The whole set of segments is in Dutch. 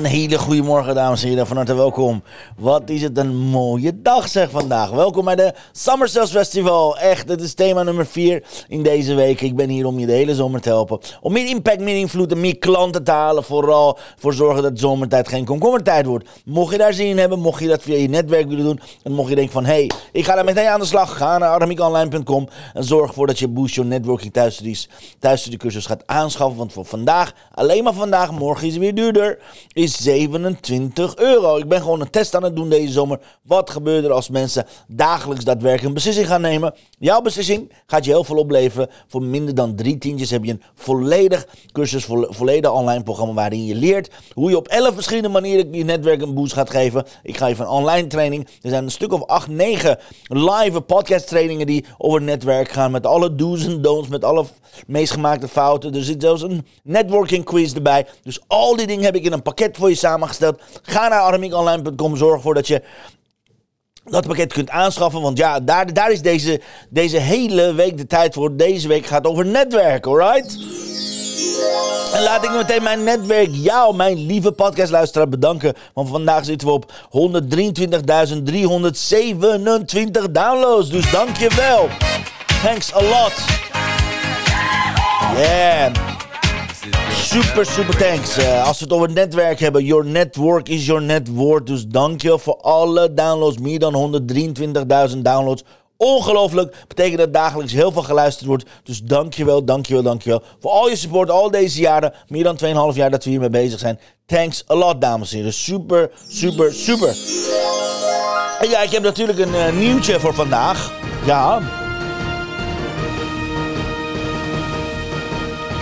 Een hele goede morgen, dames en heren. Van harte welkom. Wat is het een mooie dag, zeg vandaag. Welkom bij de Summer Sales Festival. Echt, het is thema nummer 4 in deze week. Ik ben hier om je de hele zomer te helpen. Om meer impact, meer invloed en meer klanten te halen. Vooral voor zorgen dat zomertijd geen komkommertijd wordt. Mocht je daar zin in hebben, mocht je dat via je netwerk willen doen. En mocht je denken van, hé, hey, ik ga daar meteen aan de slag. Ga naar aramiekonline.com en zorg ervoor dat je Boost Your Networking thuisstudies, cursus gaat aanschaffen. Want voor vandaag, alleen maar vandaag, morgen is het weer duurder 27 euro. Ik ben gewoon een test aan het doen deze zomer. Wat gebeurt er als mensen dagelijks daadwerkelijk een beslissing gaan nemen? Jouw beslissing gaat je heel veel opleveren. Voor minder dan drie tientjes heb je een volledig cursus, volledig online programma waarin je leert hoe je op 11 verschillende manieren je netwerk een boost gaat geven. Ik ga je van online training. Er zijn een stuk of 8, 9 live podcast trainingen die over netwerk gaan. Met alle do's en don'ts, met alle meest gemaakte fouten. Er zit zelfs een networking quiz erbij. Dus al die dingen heb ik in een pakket voor je samengesteld. Ga naar armingonline.com. Zorg ervoor dat je dat pakket kunt aanschaffen. Want ja, daar, daar is deze, deze hele week de tijd voor. Deze week gaat over netwerken, alright? En laat ik meteen mijn netwerk, jou, mijn lieve podcastluisteraar, bedanken. Want vandaag zitten we op 123.327 downloads. Dus dankjewel. Thanks a lot. Yeah. Super, super thanks. Uh, als we het over het netwerk hebben, your network is your net worth. Dus dankjewel voor alle downloads. Meer dan 123.000 downloads. Ongelooflijk. Betekent dat dagelijks heel veel geluisterd wordt. Dus dankjewel, dankjewel, dankjewel. Voor al je support al deze jaren. Meer dan 2,5 jaar dat we hiermee bezig zijn. Thanks a lot, dames en heren. Super, super, super. En ja, ik heb natuurlijk een uh, nieuwtje voor vandaag. Ja.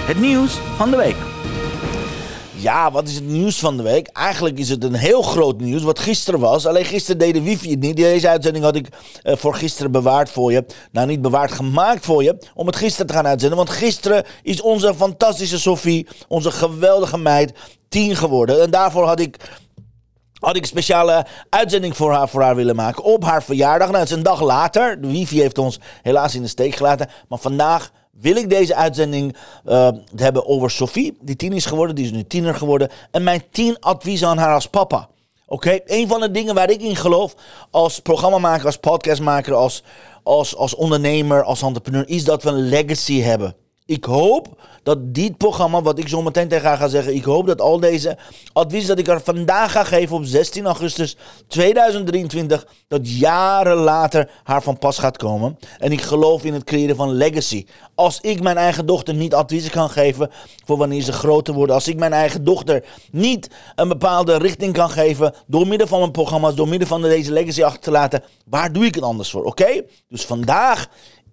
Het nieuws van de week. Ja, wat is het nieuws van de week? Eigenlijk is het een heel groot nieuws, wat gisteren was. Alleen gisteren deed de wifi het niet. Deze uitzending had ik uh, voor gisteren bewaard voor je. Nou, niet bewaard, gemaakt voor je. Om het gisteren te gaan uitzenden. Want gisteren is onze fantastische Sophie, onze geweldige meid, tien geworden. En daarvoor had ik had ik een speciale uitzending voor haar, voor haar willen maken op haar verjaardag. Nou, het is een dag later. De wifi heeft ons helaas in de steek gelaten. Maar vandaag wil ik deze uitzending uh, hebben over Sophie, die tien is geworden, die is nu tiener geworden. En mijn tien adviezen aan haar als papa. Oké, een van de dingen waar ik in geloof als programmamaker, als podcastmaker, als, als, als ondernemer, als entrepreneur, is dat we een legacy hebben. Ik hoop dat dit programma, wat ik zo meteen tegen haar ga zeggen, ik hoop dat al deze adviezen dat ik haar vandaag ga geven op 16 augustus 2023, dat jaren later haar van pas gaat komen. En ik geloof in het creëren van legacy. Als ik mijn eigen dochter niet adviezen kan geven voor wanneer ze groter worden, als ik mijn eigen dochter niet een bepaalde richting kan geven door middel van mijn programma's, door middel van deze legacy achter te laten, waar doe ik het anders voor? Oké? Dus vandaag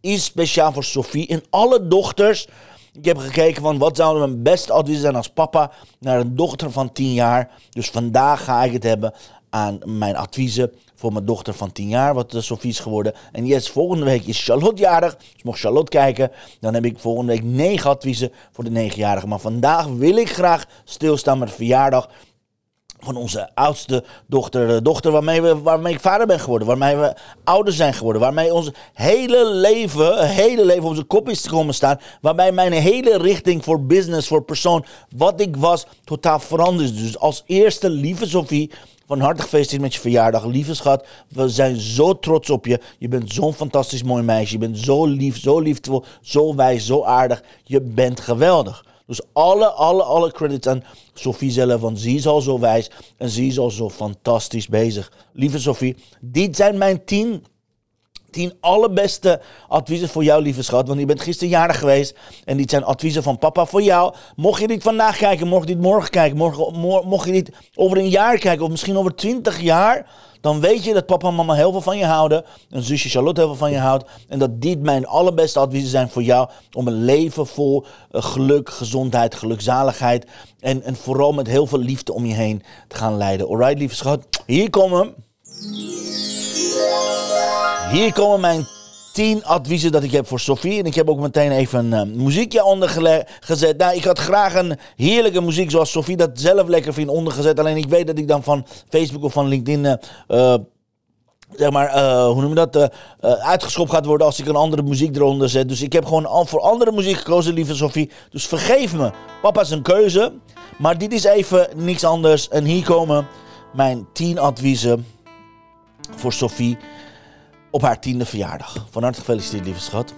is speciaal voor Sophie en alle dochters. Ik heb gekeken van wat zouden mijn beste advies zijn als papa naar een dochter van 10 jaar. Dus vandaag ga ik het hebben aan mijn adviezen voor mijn dochter van 10 jaar, wat Sophie is geworden. En yes, volgende week is Charlotte jarig. Dus mocht Charlotte kijken, dan heb ik volgende week 9 adviezen voor de 9-jarige. Maar vandaag wil ik graag stilstaan met verjaardag van onze oudste dochter, dochter waarmee, we, waarmee ik vader ben geworden, waarmee we ouder zijn geworden, waarmee ons hele leven, hele leven op zijn kop is komen staan, waarbij mijn hele richting voor business, voor persoon, wat ik was, totaal veranderd. Dus als eerste, lieve Sophie, van harte gefeliciteerd met je verjaardag. Lieve schat, we zijn zo trots op je. Je bent zo'n fantastisch mooi meisje. Je bent zo lief, zo liefdevol, zo wijs, zo aardig. Je bent geweldig. Dus alle, alle, alle credits aan Sophie zelf, want ze is al zo wijs en ze is al zo fantastisch bezig. Lieve Sophie, dit zijn mijn tien, tien allerbeste adviezen voor jou, lieve schat. Want je bent gisteren jarig geweest en dit zijn adviezen van papa voor jou. Mocht je dit vandaag kijken, mocht je dit morgen kijken, morgen, mocht je dit over een jaar kijken of misschien over twintig jaar dan weet je dat papa en mama heel veel van je houden. En zusje Charlotte heel veel van je houdt. En dat dit mijn allerbeste adviezen zijn voor jou. Om een leven vol eh, geluk, gezondheid, gelukzaligheid. En, en vooral met heel veel liefde om je heen te gaan leiden. Alright, lieve schat. Hier komen. Hier komen mijn 10 adviezen dat ik heb voor Sophie. En ik heb ook meteen even een uh, muziekje ondergezet. Nou, ik had graag een heerlijke muziek zoals Sophie dat zelf lekker vindt ondergezet. Alleen ik weet dat ik dan van Facebook of van LinkedIn... Uh, zeg maar, hoe noem je dat, uitgeschopt gaat worden als ik een andere muziek eronder zet. Dus ik heb gewoon al voor andere muziek gekozen, lieve Sophie. Dus vergeef me. Papa is een keuze. Maar dit is even niks anders. En hier komen mijn 10 adviezen voor Sophie op haar tiende verjaardag. Van harte gefeliciteerd, lieve schat.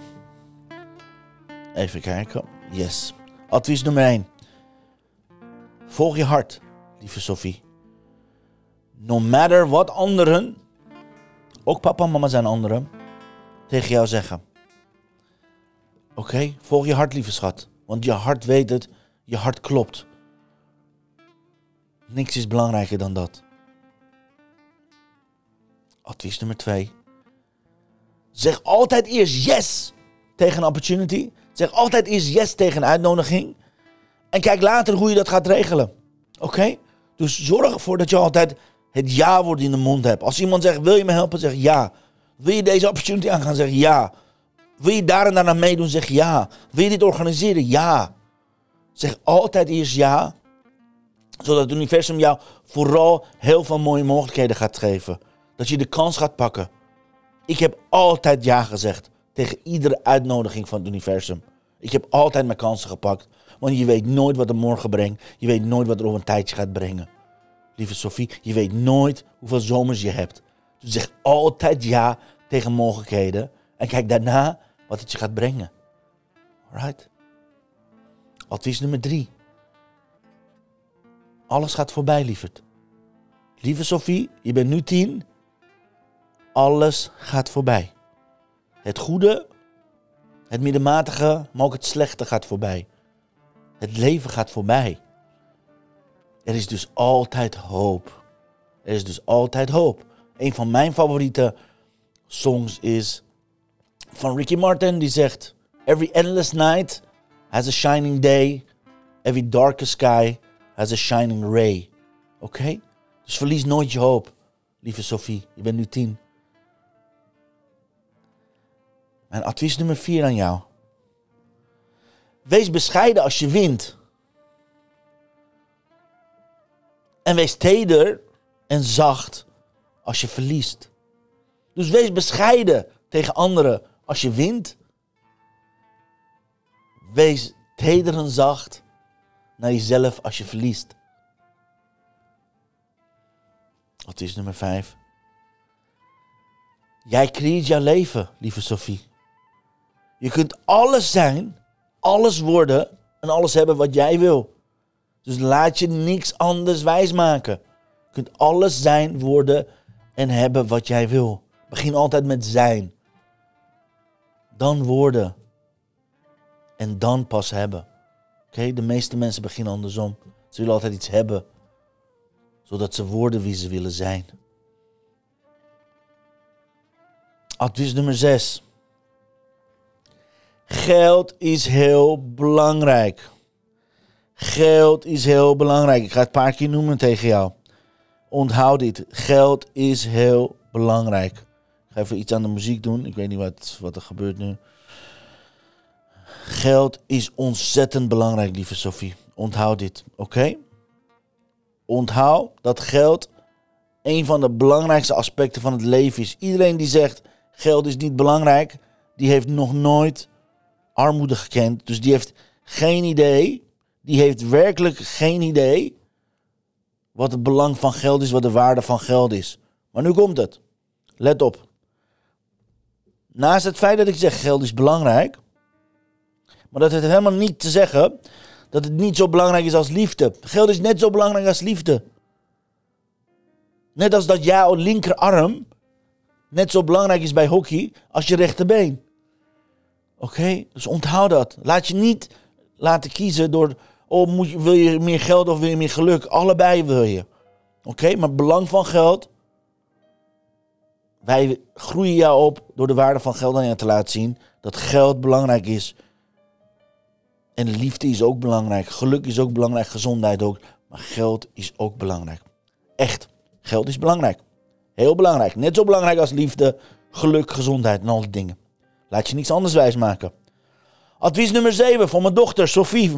Even kijken. Yes. Advies nummer 1. Volg je hart, lieve Sophie. No matter wat anderen, ook papa en mama zijn anderen, tegen jou zeggen. Oké, volg je hart, lieve schat. Want je hart weet het, je hart klopt. Niks is belangrijker dan dat. Advies nummer 2. Zeg altijd eerst yes tegen een opportunity. Zeg altijd eerst yes tegen een uitnodiging. En kijk later hoe je dat gaat regelen. Oké? Dus zorg ervoor dat je altijd het ja-woord in de mond hebt. Als iemand zegt, wil je me helpen? Zeg ja. Wil je deze opportunity aangaan? Zeg ja. Wil je daar en daarna meedoen? Zeg ja. Wil je dit organiseren? Ja. Zeg altijd eerst ja. Zodat het universum jou vooral heel veel mooie mogelijkheden gaat geven. Dat je de kans gaat pakken. Ik heb altijd ja gezegd tegen iedere uitnodiging van het universum. Ik heb altijd mijn kansen gepakt. Want je weet nooit wat er morgen brengt. Je weet nooit wat er over een tijdje gaat brengen. Lieve Sophie, je weet nooit hoeveel zomers je hebt. Dus zeg altijd ja tegen mogelijkheden. En kijk daarna wat het je gaat brengen. Alright? Advies nummer drie. Alles gaat voorbij, lieverd. Lieve Sophie, je bent nu tien. Alles gaat voorbij. Het goede, het middenmatige, maar ook het slechte gaat voorbij. Het leven gaat voorbij. Er is dus altijd hoop. Er is dus altijd hoop. Een van mijn favoriete songs is van Ricky Martin, die zegt: Every endless night has a shining day. Every darkest sky has a shining ray. Oké? Dus verlies nooit je hoop, lieve Sophie. Je bent nu tien. Mijn advies nummer 4 aan jou. Wees bescheiden als je wint. En wees teder en zacht als je verliest. Dus wees bescheiden tegen anderen als je wint. Wees teder en zacht naar jezelf als je verliest. Advies nummer 5. Jij creëert jouw leven, lieve Sophie. Je kunt alles zijn, alles worden en alles hebben wat jij wil. Dus laat je niks anders wijsmaken. Je kunt alles zijn, worden en hebben wat jij wil. Begin altijd met zijn. Dan worden. En dan pas hebben. Oké, de meeste mensen beginnen andersom. Ze willen altijd iets hebben, zodat ze worden wie ze willen zijn. Advies nummer 6. Geld is heel belangrijk. Geld is heel belangrijk. Ik ga het een paar keer noemen tegen jou. Onthoud dit. Geld is heel belangrijk. Ik ga even iets aan de muziek doen. Ik weet niet wat, wat er gebeurt nu. Geld is ontzettend belangrijk, lieve Sophie. Onthoud dit, oké? Onthoud dat geld een van de belangrijkste aspecten van het leven is. Iedereen die zegt geld is niet belangrijk, die heeft nog nooit armoede gekend. Dus die heeft geen idee. Die heeft werkelijk geen idee wat het belang van geld is, wat de waarde van geld is. Maar nu komt het. Let op. Naast het feit dat ik zeg geld is belangrijk, maar dat heeft helemaal niet te zeggen dat het niet zo belangrijk is als liefde. Geld is net zo belangrijk als liefde. Net als dat jouw linkerarm net zo belangrijk is bij hockey als je rechterbeen. Oké, dus onthoud dat. Laat je niet laten kiezen door, oh, moet je, wil je meer geld of wil je meer geluk? Allebei wil je. Oké, maar belang van geld Wij groeien jou op door de waarde van geld aan je te laten zien. Dat geld belangrijk is. En liefde is ook belangrijk. Geluk is ook belangrijk. Gezondheid ook. Maar geld is ook belangrijk. Echt. Geld is belangrijk. Heel belangrijk. Net zo belangrijk als liefde, geluk, gezondheid en al die dingen. Laat je niets anders wijsmaken. Advies nummer 7 voor mijn dochter Sophie,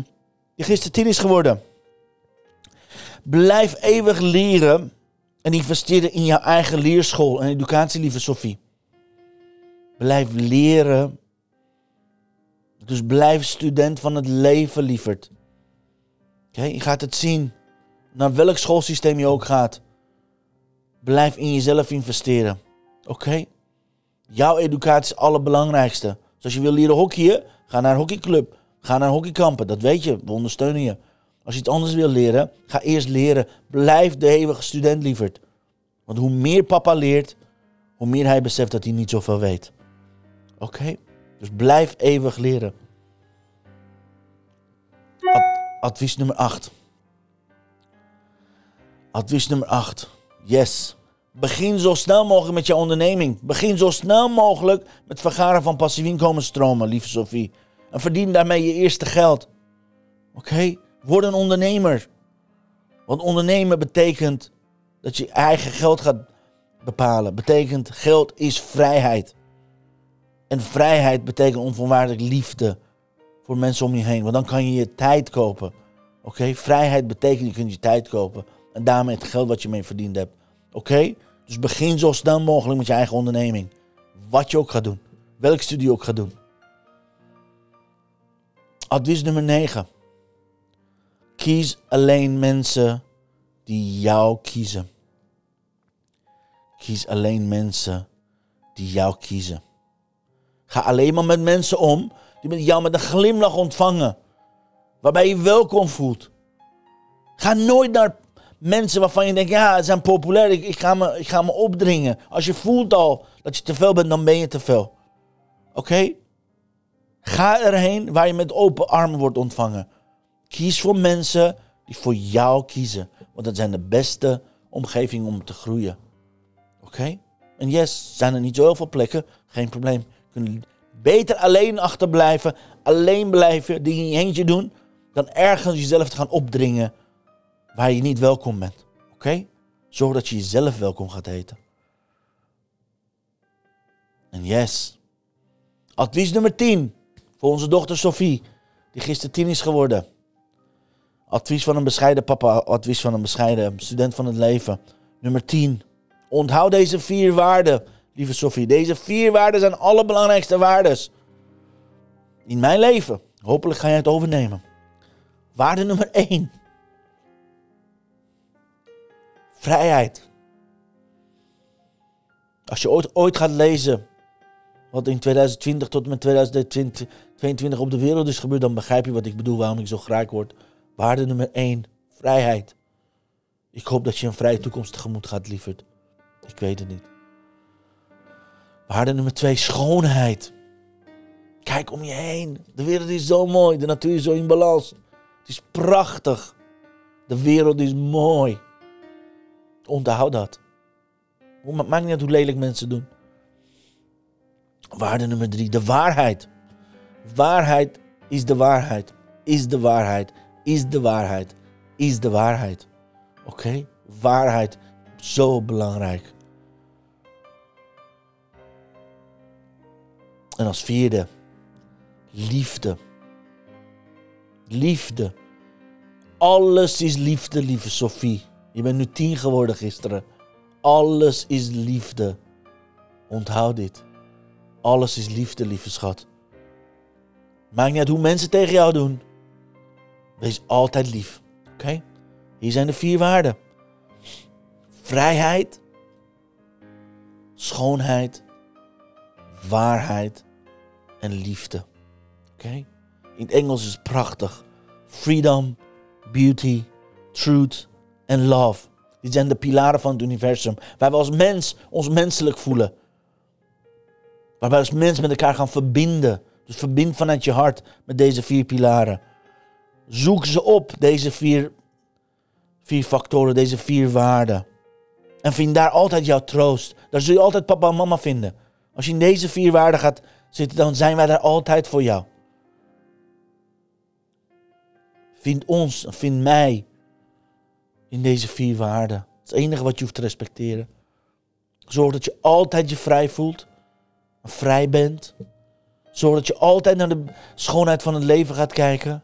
die gisteren tien is geworden. Blijf eeuwig leren en investeren in jouw eigen leerschool en educatie, lieve Sophie. Blijf leren. Dus blijf student van het leven, lieverd. Oké, je gaat het zien. Naar welk schoolsysteem je ook gaat. Blijf in jezelf investeren. Oké? Jouw educatie is het allerbelangrijkste. Dus als je wil leren hockeyen, ga naar een hockeyclub. Ga naar hockeykampen. Dat weet je. We ondersteunen je. Als je iets anders wil leren, ga eerst leren. Blijf de eeuwige student, lieverd. Want hoe meer papa leert, hoe meer hij beseft dat hij niet zoveel weet. Oké? Dus blijf eeuwig leren. advies nummer 8. Advies nummer 8. Yes. Begin zo snel mogelijk met je onderneming. Begin zo snel mogelijk met vergaren van passief inkomensstromen, lieve Sophie. En verdien daarmee je eerste geld. Oké? Word een ondernemer. Want ondernemen betekent dat je eigen geld gaat bepalen. Betekent geld is vrijheid. En vrijheid betekent onvoorwaardelijk liefde voor mensen om je heen. Want dan kan je je tijd kopen. Oké? Vrijheid betekent je kunt je tijd kopen. En daarmee het geld wat je mee verdiend hebt. Oké? Dus begin zo snel mogelijk met je eigen onderneming. Wat je ook gaat doen. Welke studie je ook gaat doen. Advies nummer 9. Kies alleen mensen die jou kiezen. Kies alleen mensen die jou kiezen. Ga alleen maar met mensen om die met jou met een glimlach ontvangen. Waarbij je welkom voelt. Ga nooit naar mensen waarvan je denkt, ja, ze zijn populair, ik, ga me, ik ga me opdringen. Als je voelt al dat je te veel bent, dan ben je te veel. Oké? Ga erheen waar je met open armen wordt ontvangen. Kies voor mensen die voor jou kiezen. Want dat zijn de beste omgevingen om te groeien. Oké? En yes, zijn er niet zo heel veel plekken. Geen probleem. Kunt beter alleen achterblijven. Alleen blijven. Dingen in je eentje doen. Dan ergens jezelf te gaan opdringen waar je niet welkom bent. Oké? Zorg dat je jezelf welkom gaat heten. En yes. Advies nummer 10 voor onze dochter Sophie, die gisteren tien is geworden. Advies van een bescheiden papa, advies van een bescheiden student van het leven. Nummer 10. Onthoud deze vier waarden, lieve Sophie. Deze vier waarden zijn alle belangrijkste waarden in mijn leven. Hopelijk ga jij het overnemen. Waarde nummer 1. Vrijheid. Als je ooit, ooit gaat lezen wat in 2020 tot en met 2022 op de wereld is gebeurd, dan begrijp je wat ik bedoel, waarom ik zo graag word. Waarde nummer 1, vrijheid. Ik hoop dat je een vrije toekomst tegemoet gaat, lieverd. Ik weet het niet. Waarde nummer 2, schoonheid. Kijk om je heen. De wereld is zo mooi. De natuur is zo in balans. Het is prachtig. De wereld is mooi. Onthoud dat. Maakt niet uit hoe lelijk mensen doen. Waarde nummer drie, de waarheid. Waarheid is de waarheid. Is de waarheid. Is de waarheid. Is de waarheid. Oké? Waarheid. Zo belangrijk. En als vierde, liefde. Liefde. Alles is liefde, lieve Sophie. Je bent nu tien geworden gisteren. Alles is liefde. Onthoud dit. Alles is liefde, lieve schat. Maakt niet uit hoe mensen tegen jou doen. Wees altijd lief. Oké? Hier zijn de vier waarden: vrijheid, schoonheid, waarheid en liefde. Oké? In het Engels is het prachtig. Freedom, beauty, truth en love. Die zijn de pilaren van het universum. Waar we als mens ons menselijk voelen. Waar wij als mens met elkaar gaan verbinden. Dus verbind vanuit je hart met deze vier pilaren. Zoek ze op, deze vier, vier factoren, deze vier waarden. En vind daar altijd jouw troost. Daar zul je altijd papa en mama vinden. Als je in deze vier waarden gaat zitten, dan zijn wij daar altijd voor jou. Vind ons, vind mij in deze vier waarden. Het enige wat je hoeft te respecteren. Zorg dat je altijd je vrij voelt, vrij bent. Zorg dat je altijd naar de schoonheid van het leven gaat kijken.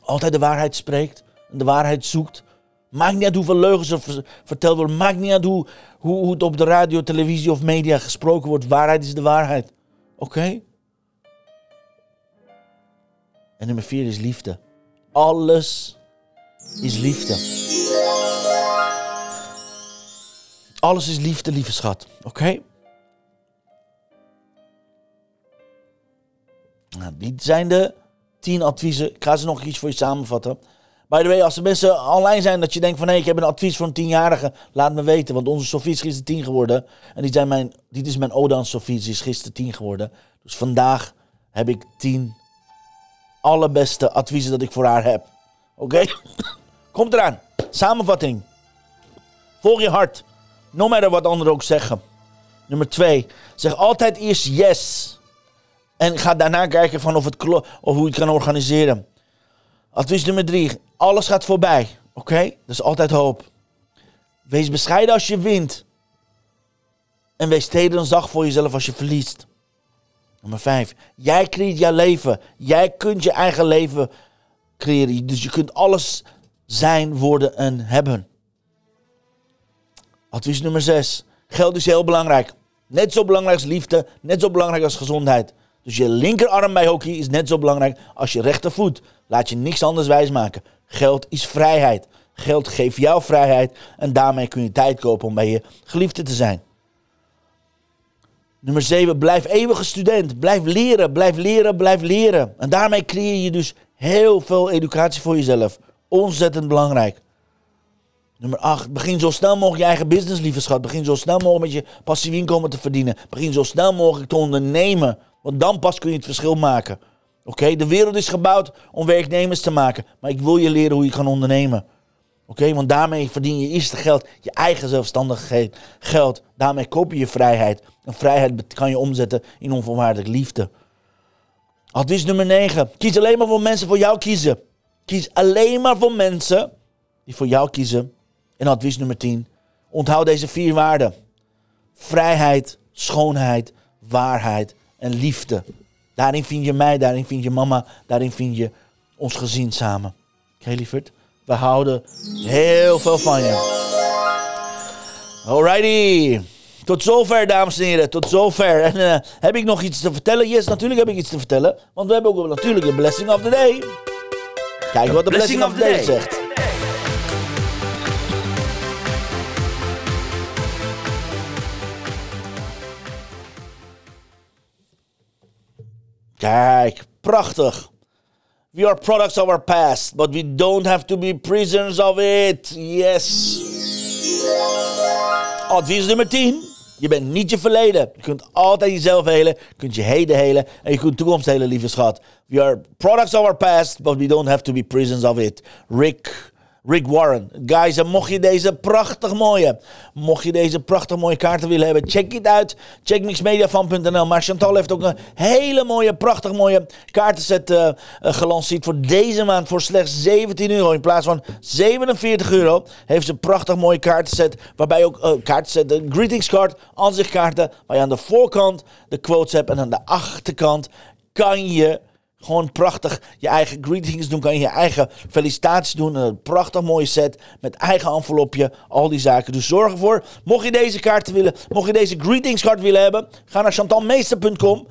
Altijd de waarheid spreekt en de waarheid zoekt. Maakt niet uit hoeveel leugens er verteld worden. Maakt niet uit hoe, hoe, hoe het op de radio, televisie of media gesproken wordt. Waarheid is de waarheid. Oké? En nummer vier is liefde. Alles is liefde. Alles is liefde, lieve schat. Oké? Nou, dit zijn de tien adviezen. Ik ga ze nog iets voor je samenvatten. By the way, als er mensen online zijn dat je denkt van... hé, hey, ik heb een advies voor een tienjarige, laat me weten. Want onze Sofie is gisteren tien geworden. En die zijn mijn, dit is mijn ode aan Sofie, ze is gisteren tien geworden. Dus vandaag heb ik tien allerbeste adviezen dat ik voor haar heb. Oké? Komt eraan. Samenvatting. Volg je hart. No matter wat anderen ook zeggen. Nummer twee. Zeg altijd eerst yes. En ga daarna kijken van of, het of hoe je het kan organiseren. Advies nummer drie. Alles gaat voorbij. Oké? Okay? Is altijd hoop. Wees bescheiden als je wint. En wees teder zacht voor jezelf als je verliest. Nummer vijf. Jij creëert jouw leven. Jij kunt je eigen leven creëren. Dus je kunt alles zijn, worden en hebben. Advies nummer 6. Geld is heel belangrijk. Net zo belangrijk als liefde, net zo belangrijk als gezondheid. Dus je linkerarm bij hockey is net zo belangrijk als je rechtervoet. Laat je niks anders wijsmaken. Geld is vrijheid. Geld geeft jou vrijheid en daarmee kun je tijd kopen om bij je geliefde te zijn. Nummer 7, blijf eeuwige student. Blijf leren, blijf leren, blijf leren. En daarmee creëer je dus heel veel educatie voor jezelf. Ontzettend belangrijk. Nummer 8. Begin zo snel mogelijk je eigen business, lieve schat. Begin zo snel mogelijk met je passief inkomen te verdienen. Begin zo snel mogelijk te ondernemen. Want dan pas kun je het verschil maken. Oké, de wereld is gebouwd om werknemers te maken. Maar ik wil je leren hoe je kan ondernemen. Oké, want daarmee verdien je eerst geld, je eigen zelfstandigheid, geld. Daarmee koop je je vrijheid. En vrijheid kan je omzetten in onvoorwaardelijke liefde. Advies nummer 9. Kies alleen maar voor mensen voor jou kiezen. Kies alleen maar voor mensen die voor jou kiezen. En advies nummer 10. Onthoud deze vier waarden. Vrijheid, schoonheid, waarheid en liefde. Daarin vind je mij, daarin vind je mama, daarin vind je ons gezin samen. Oké, lieverd? We houden heel veel van je. Alrighty. Tot zover, dames en heren. Tot zover. En uh, heb ik nog iets te vertellen? Yes, natuurlijk heb ik iets te vertellen. Want we hebben ook natuurlijk de blessing of the day. Kijk wat de blessing, blessing of the day, day zegt. Kijk, prachtig. We are products of our past, but we don't have to be prisoners of it. Yes. Advies nummer 10. Je bent niet je verleden. Je kunt altijd jezelf helen. Je kunt je heden helen. En je kunt toekomst helen, lieve schat. We are products of our past, but we don't have to be prisoners of it. Rick Rick Warren. Guys, mocht je deze prachtig mooie, mocht je deze prachtig mooie kaarten willen hebben, check het uit. Check mixmediafan.nl. Maar Chantal heeft ook een hele mooie, prachtig mooie kaartenset uh, gelanceerd voor deze maand voor slechts 17 euro. In plaats van 47 euro heeft ze een prachtig mooie kaartenset. Waarbij ook uh, kaartenset, greetingscard, aanzichtkaarten. Waar je aan de voorkant de quotes hebt en aan de achterkant kan je gewoon prachtig je eigen greetings doen. Kan je eigen felicitaties doen. Een prachtig mooie set. Met eigen envelopje. Al die zaken. Dus zorg ervoor. Mocht je deze kaarten willen. Mocht je deze greetingskaart willen hebben. Ga naar chantalmeester.com.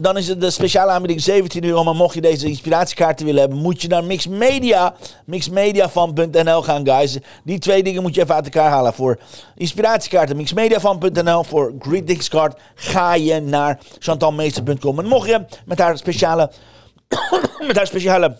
Dan is het de speciale aanbieding 17 euro. Maar mocht je deze inspiratiekaarten willen hebben, moet je naar Mixmedia, mixmediafan.nl gaan, guys. Die twee dingen moet je even uit elkaar halen. Voor inspiratiekaarten, mixmediafan.nl. Voor greetingskaart ga je naar chantalmeester.com. En mocht je met haar speciale met haar speciale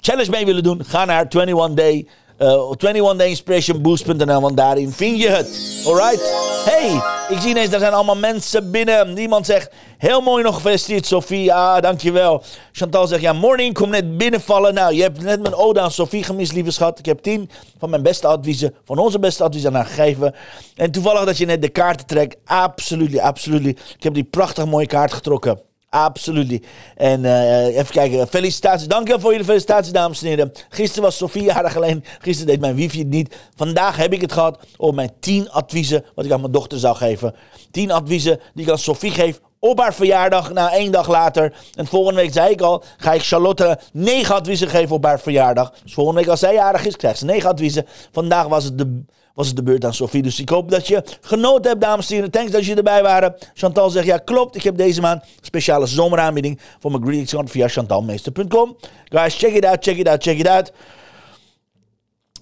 challenge mee willen doen, ga naar 21day Uh, 21dayinspirationboost.nl, want daarin vind je het. Alright? Hey, ik zie ineens, er zijn allemaal mensen binnen. Niemand zegt, heel mooi nog gefeliciteerd Sofie. Ah, dankjewel. Chantal zegt, ja, morning, kom net binnenvallen. Nou, je hebt net mijn ode aan Sofie gemist, lieve schat. Ik heb tien van mijn beste adviezen, van onze beste adviezen aan haar gegeven. En toevallig dat je net de kaarten trekt. Absoluut, absoluut. Ik heb die prachtig mooie kaart getrokken. Absoluut. En uh, even kijken. Felicitaties. Dankjewel voor jullie felicitaties, dames en heren. Gisteren was Sofie jarig alleen. Gisteren deed mijn wifi het niet. Vandaag heb ik het gehad over mijn 10 adviezen. Wat ik aan mijn dochter zou geven. 10 adviezen die ik aan Sofie geef op haar verjaardag. Na één dag later. En volgende week zei ik al. Ga ik Charlotte 9 adviezen geven op haar verjaardag. Dus volgende week als zij jarig is, krijgt ze 9 adviezen. Vandaag was het de was het de beurt aan Sophie. Dus ik hoop dat je genoten hebt, dames en heren. Thanks dat je erbij waren. Chantal zegt, ja klopt, ik heb deze maand speciale zomeraanbieding voor mijn greetings via chantalmeester.com. Guys, check it out, check it out, check it out.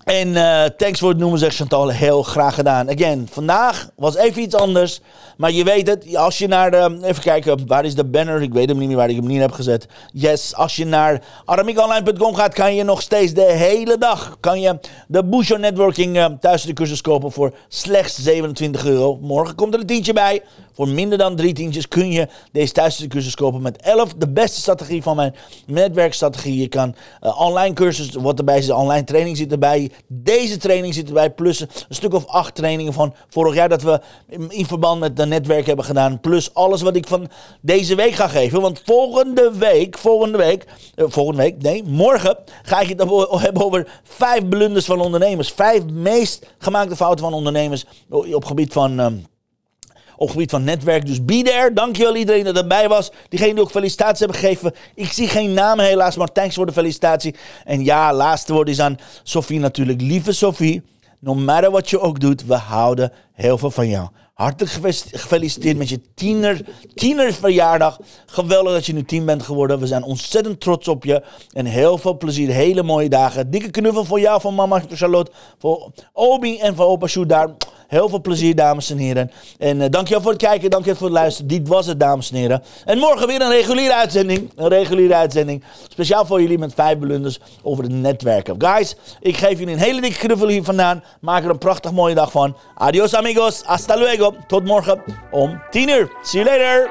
En uh, thanks voor het noemen, zegt Chantal. Heel graag gedaan. Again, vandaag was even iets anders. Maar je weet het, als je naar de... Even kijken, waar is de banner? Ik weet hem niet meer waar ik hem niet heb gezet. Yes, als je naar aramiekonline.com gaat, kan je nog steeds de hele dag... kan je de Busho Networking uh, thuis de cursus kopen voor slechts 27 euro. Morgen komt er een tientje bij. Voor minder dan drie tientjes kun je deze thuis cursus kopen met 11. De beste strategie van mijn netwerkstrategie. Je kan uh, online cursus, wat erbij zit, online training zit erbij. Deze training zit erbij, plus een stuk of acht trainingen van vorig jaar dat we in verband met de netwerk hebben gedaan. Plus alles wat ik van deze week ga geven. Want volgende week, volgende week, uh, volgende week, nee, morgen ga ik het hebben over vijf blunders van ondernemers. Vijf meest gemaakte fouten van ondernemers op gebied van... Uh, op gebied van netwerk. Dus there. Dankjewel iedereen dat erbij was. Diegene die ook felicitaties hebben gegeven. Ik zie geen namen helaas, maar thanks voor de felicitatie. En ja, laatste woord is aan Sophie natuurlijk. Lieve Sophie, no matter wat je ook doet, we houden heel veel van jou. Hartelijk gefeliciteerd met je tiener, tienerverjaardag. Geweldig dat je nu tien bent geworden. We zijn ontzettend trots op je. En heel veel plezier. Hele mooie dagen. Dikke knuffel voor jou, van mama Charlotte. Voor Obi en voor opa Sjoerd daar. Heel veel plezier, dames en heren. En uh, dankjewel voor het kijken, dankjewel voor het luisteren. Dit was het, dames en heren. En morgen weer een reguliere uitzending. Een reguliere uitzending. Speciaal voor jullie met vijf blunders over het netwerken. Guys, ik geef jullie een hele dikke knuffel hier vandaan. Maak er een prachtig mooie dag van. Adios amigos. Hasta luego. Tot morgen om 10 uur. See you later.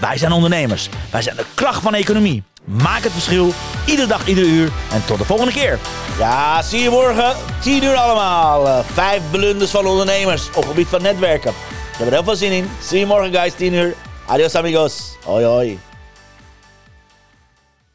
wij zijn ondernemers. Wij zijn de kracht van de economie. Maak het verschil, iedere dag, iedere uur. En tot de volgende keer. Ja, zie je morgen. 10 uur allemaal. Uh, vijf blunders van ondernemers op gebied van netwerken. Ik heb er heel veel zin in. Zie je morgen, guys. 10 uur. Adios, amigos. Hoi, hoi.